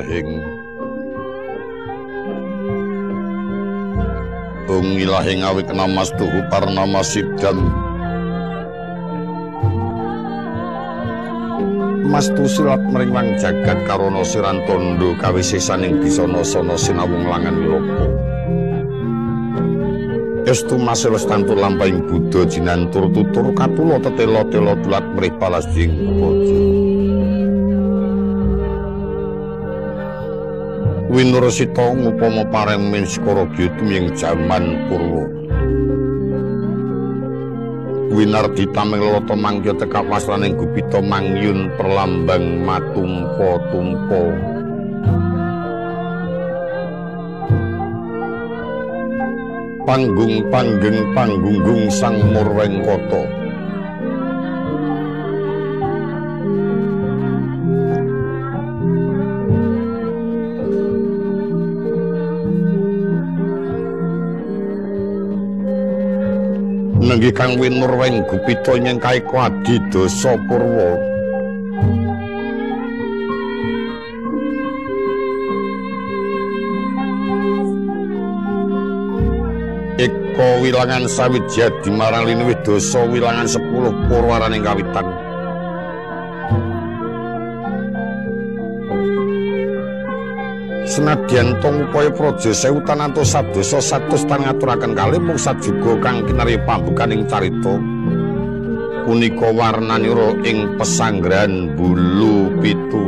ilahing Gung ilahing awik namas tuhu parnama sidam Mastu silat meringlang jagat karono siran tondo kawisisaning bisono sono sinawung langan wilopo. Estu maseles tantur lampahing Buddha jinantur tutur katulo tetelo telo dulat merih balas jing bojo. Winursita ngupama pareng min skara tuming jaman purwa. winardi tameng loto mangkya tekap wasraning gupita mangyun perlambang matumpo-tumpo panggung panggeng panggunggung sang murweng koto nenggih kang winurweng gupita nyengkai kwadi dosa purwa. Eko wilangan sawit jadi marang linuwih dosa wilangan sepuluh purwaraning kawitan Senadyan tong upaya praja sewu tananto sadosa satus tan ngaturaken kalih mung sajuga kang kinarya pambukaning carita punika warnanira ing pesanggrahan bulu pitu.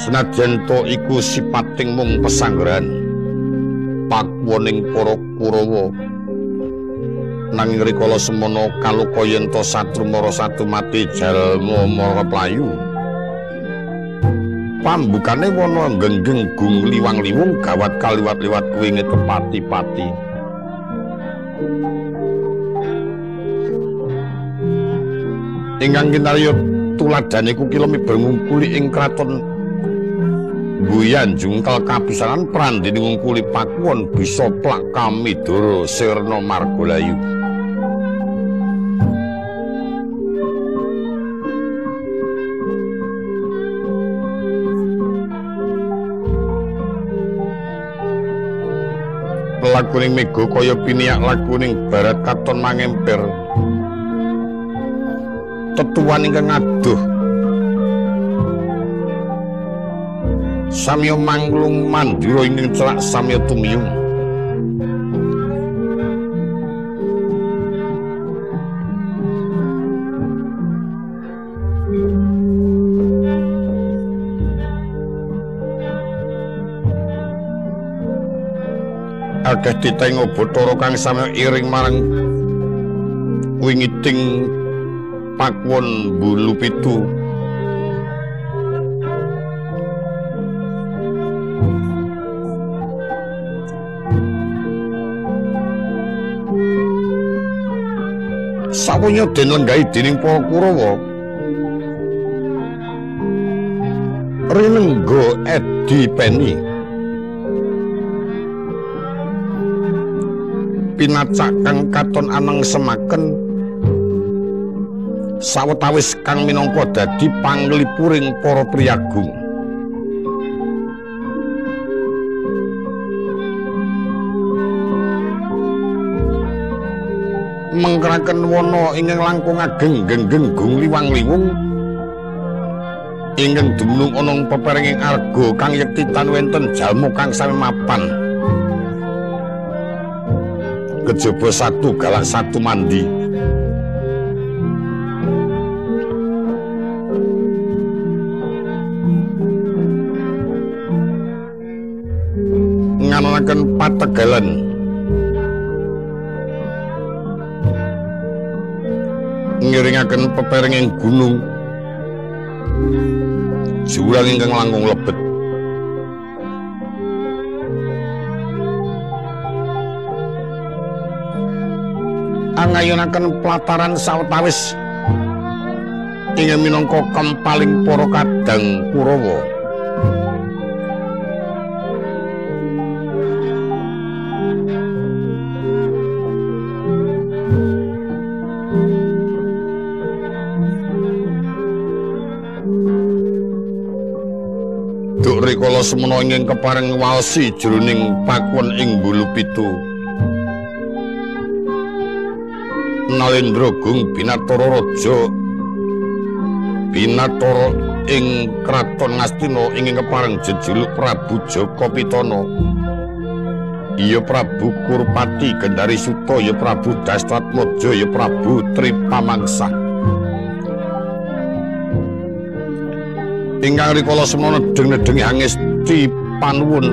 Senadyan to iku sipating mung pesanggrahan pakwoning para Kurawa nanging rikala semono kaluka yen to satu mati jalma mara playu pambukane wana genggeng gung liwang-liwung gawat kaliwat-liwat wingi tepati-pati ingkang kinarya tuladane ku kilome ngungkuli ing kraton Buyan jungkal kapisanan prandi ngungkuli pakuan bisa plak kami doro sirno margolayu. Lakuning mega kaya piniak lakuning barat katon mangemper tetuan ingkang aduh. Samya manglung mandura ing celak samya tumiyung akeh ditengo Bathara kang sami iring marang wingiting pakwon bulu pitu. Sawunya den lenggahi dening para Kurawa. Rinenggo Edi Peni pinacak kang katon anang semaken. Sawetawis kang minangka dadi panglipuring para priyagung. Mengkeraken wana ingkang langkung ageng genggeng gung liwang-liwung ingkang dumunung ana peperenging arga kang yektitan wenten jalma kang sami mapan kejaba satu galak satu mandi. Ngananaken pategalan. Ngiringaken peperenging gunung. Jurang ingkang langkung lebet nglayanaken plataran sawetawis ing minangka kempaling para kadang Kurawa. Duk rikala semana ing kepareng waosi jroning pakun ing bulu pitu. Nalendra Gung Binatara Raja. Binatara ing kraton Ngastina ing kepareng jejuluk Prabu Jaka Pitana Ya Prabu Kurpati Gendari Suta ya Prabu Dastratmaja ya Prabu Tripamangsa. Ingkang rikala semana nedeng-nedengi angesti panuwun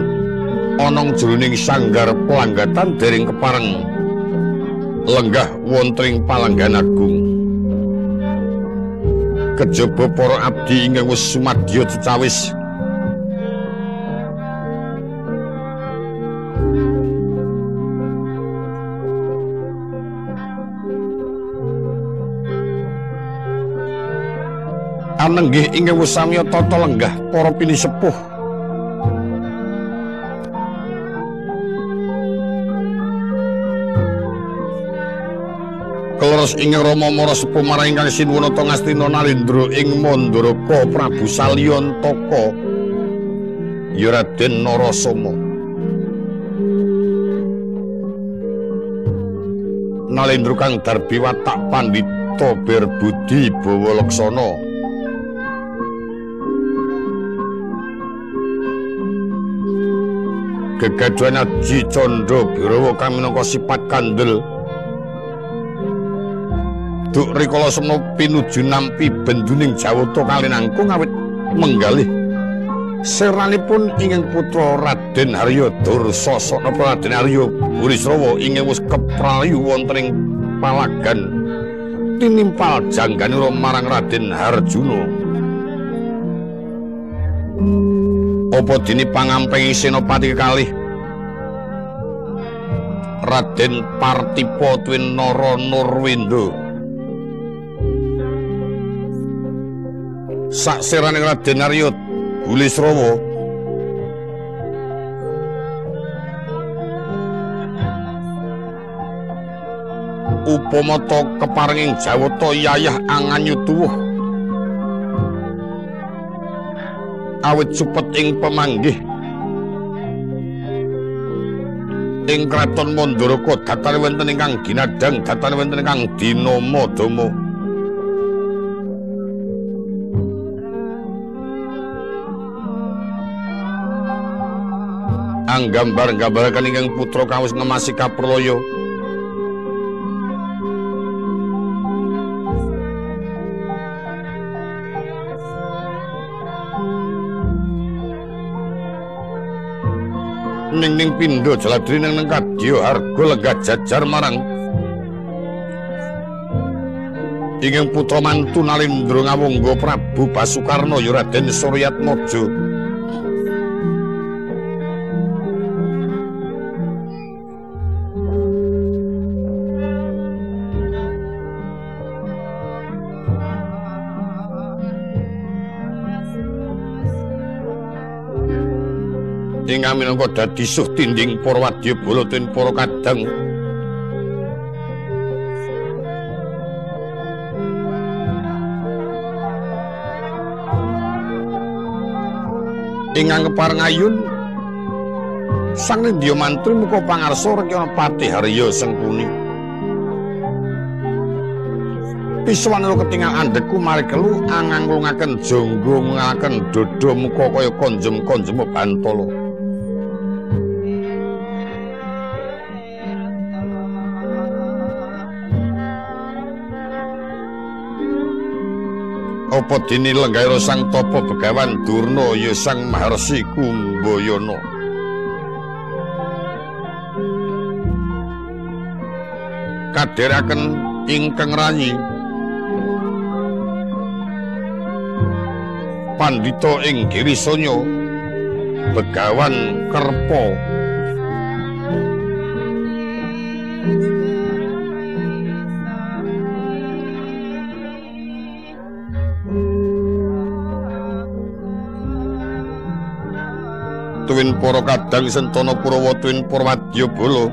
ana jroning sanggar pelanggatan dereng kepareng lenggah wonten palanggan agung. Kejaba para abdi ingkang wis sumadya cecawis. Anenggih ingkang wis samya tata lenggah para pinisepuh Kleres ing Rama Mara sepuh marang ingkang sinuwunata Ngastina Nalindra ing Mandaraka Prabu Salyantaka ya Raden Narasoma. Nalindra kang darbi watak pandhita berbudi bawa laksana. Gegaduhan Aji Candra Birawa kang minangka sifat kandel Duk rikala semana pinuju nampi benduning Jawata kalinangkung awit menggalih. Seranipun ingkang putra Raden Harya Dursasana Raden Harya Burisrawa ingkang wis keprayu wonten ing palagan tinimpal jangganira marang Raden Harjuna. Apa dini pangampengi senopati kekalih Raden Partipo Twin Noro Nurwindo sak Raden Aryo Gulisrowo upamata keparenging Jawata yayah anganyu tuwuh. Awit supet ing pemanggih. Ing kraton Mandaraka datane wonten ingkang ginadang datane wonten ingkang dinama dama anggambar gambaraken ingkang putra kawis ngemasi kapraya ning ning pindha jaladri nang nang kadya harga lega jajar marang. Ingkang putra mantu Nalindra ngawungga Prabu Basukarna ya Raden Suryatmaja minangka dadi suh tinding para wadya bala ten para kadang. Ingkang kepareng ayun sang nindya mantri muka pangarsa rekyana pati harya sengkuni. Piswan lo ketinggal andeku mari kelu angang jonggo ngaken dodo muka kaya konjem konjem apa dini lenggaira sang topo begawan durno ya sang maharsi kumboyono kaderaken ingkang rayi pandito ing girisonyo begawan kerpo tuwin para kadang sentana Kurawa tuwin Purwadya Bala.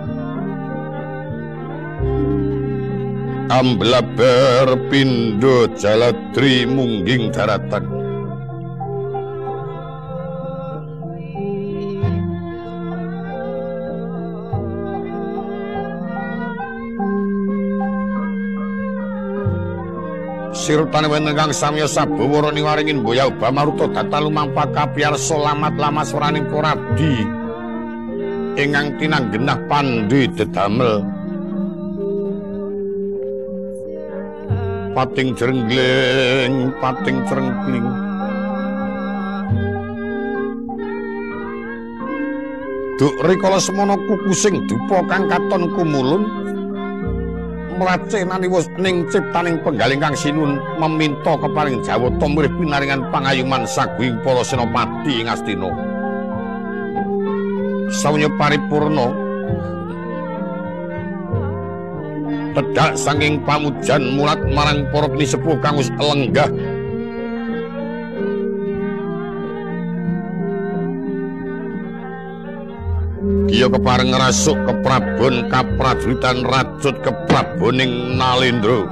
Amblabar pindha jaladri mungging daratan Sirutane wenten kang samya sabawara ning waringin boya uba maruta datal lumampa kapiar selamat lama suraning poradi ingkang tinanggenah pandhi dedamel. Pating jrengleng pating cerengkling Duk rikala semana kuku sing dupa kang katon kumulun mracenani wis ning ciptaning penggaling kang sinun meminta keparing Jawata mrih pinaringan pangayuman saguing para senopati ing Astina. Sawenya paripurna tedak saking pamujan mulat marang para sepuh kang wis lenggah Iya kepareng ngrasuk ke Prabon kaprajuritan rajut ke Praboning Nalendra.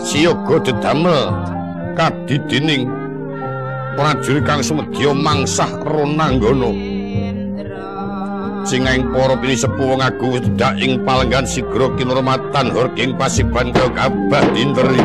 Siyoga dedamel kadidining prajurit kang sumedya mangsah ronanggana. Singaing para pinisepuh wong agung sedak ing palenggan sigra kinurmatan horking pasiban kabah dinteri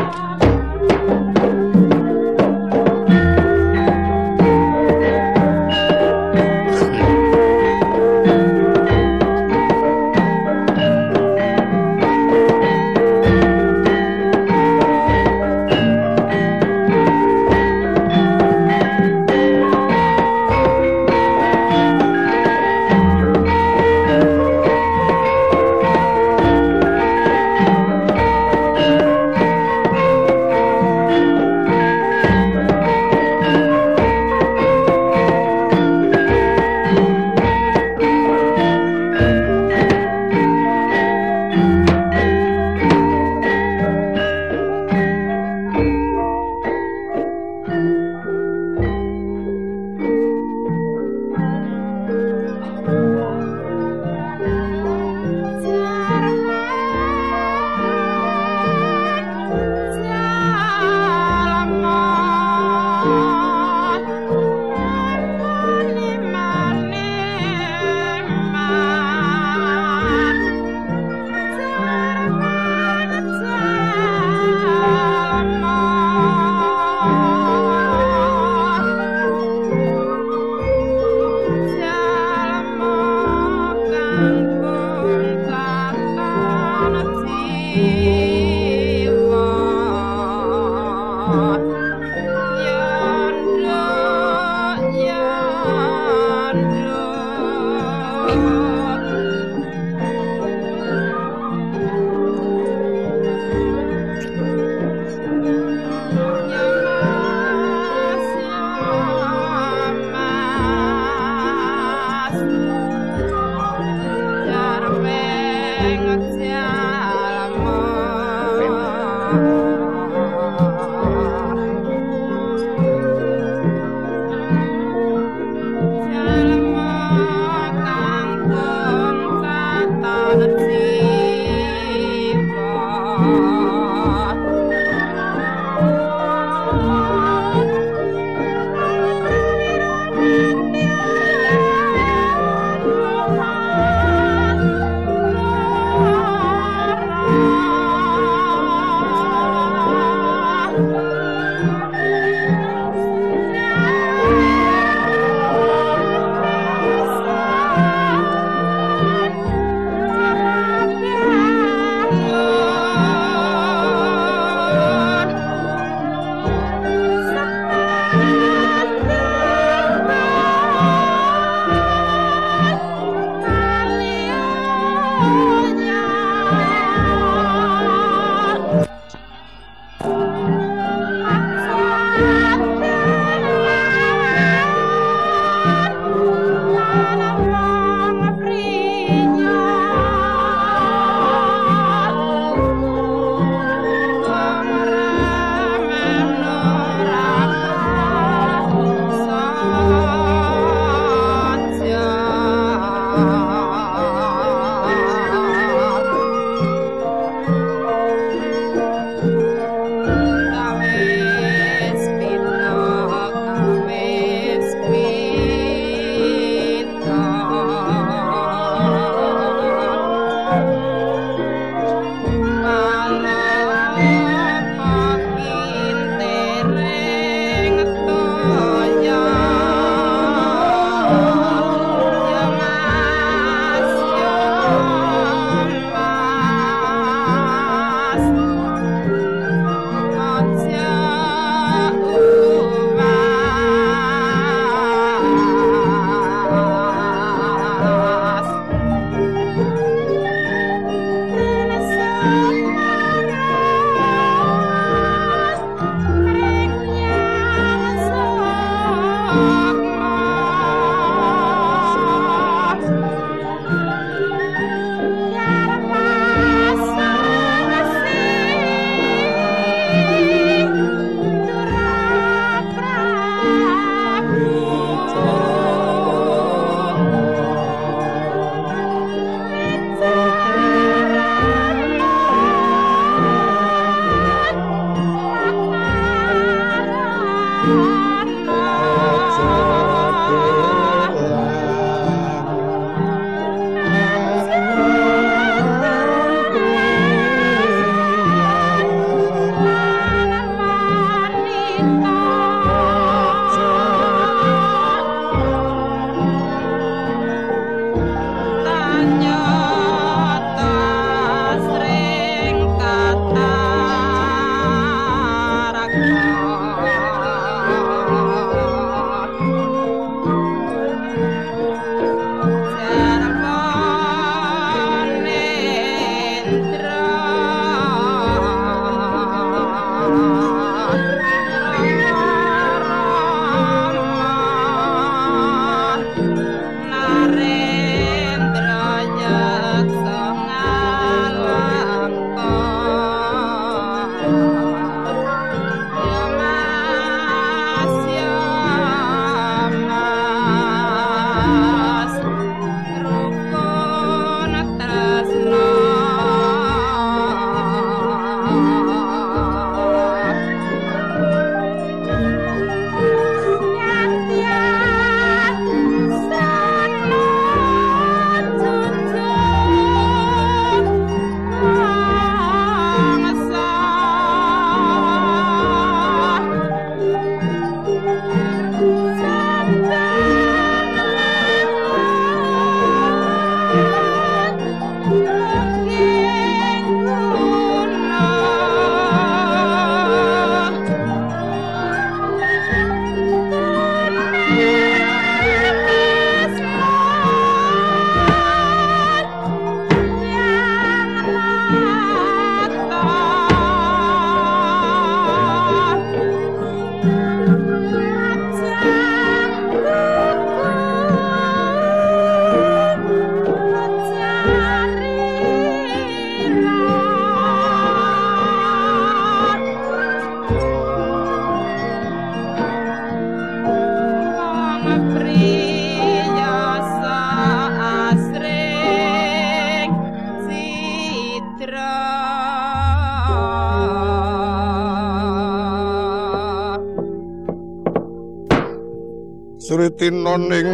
Suritina ning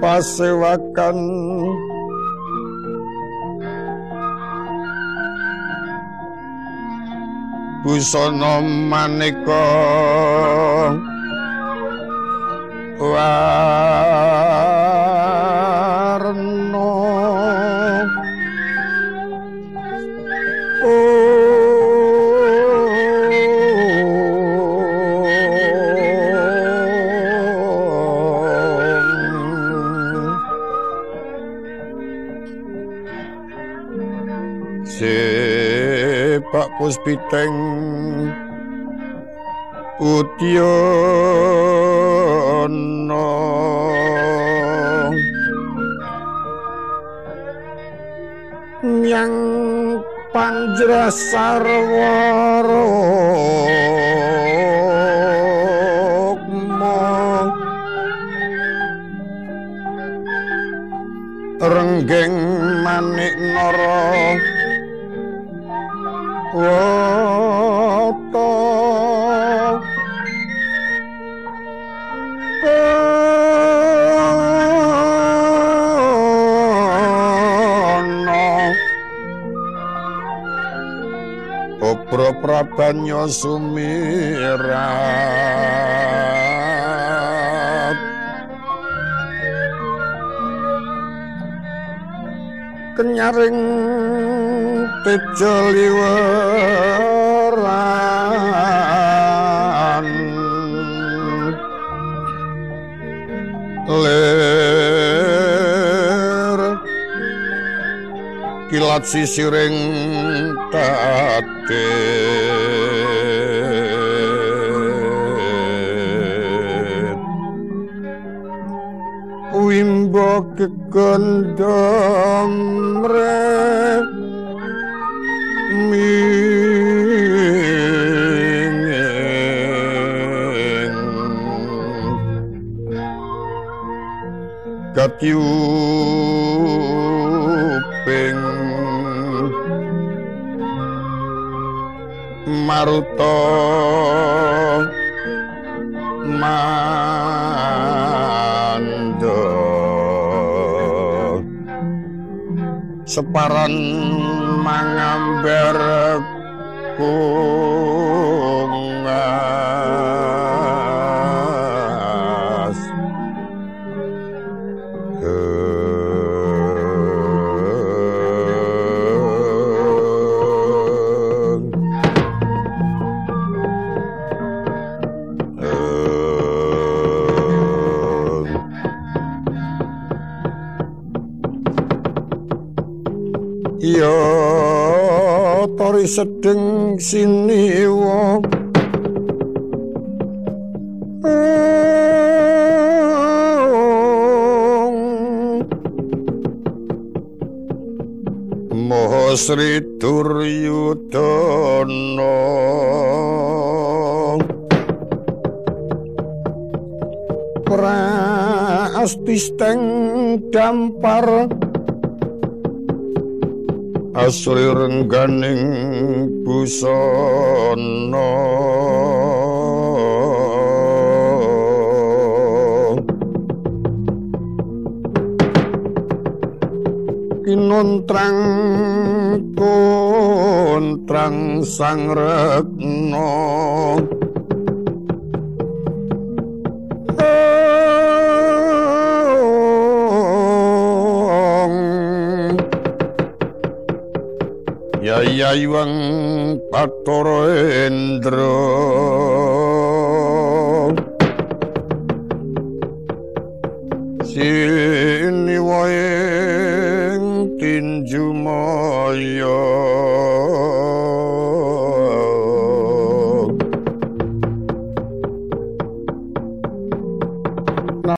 pasewakan. Busana maneka warna Sepak puspiteng. Udyono Yang panjra sarwara renggeng Obro prabanyo sumirat Kenyaring tejo liweran. Ler Kilat sisiring tate kekondom re mingeng Katyuping Maruta Separan mangamber kungas Ya tori sedeng siniwa Maha Sri Duryudana. Prastisteng dampar asri rengganing busana. Kinontrang kontrang sang retna Yayayuang Patoro Endro. Sini waeng tinju moyo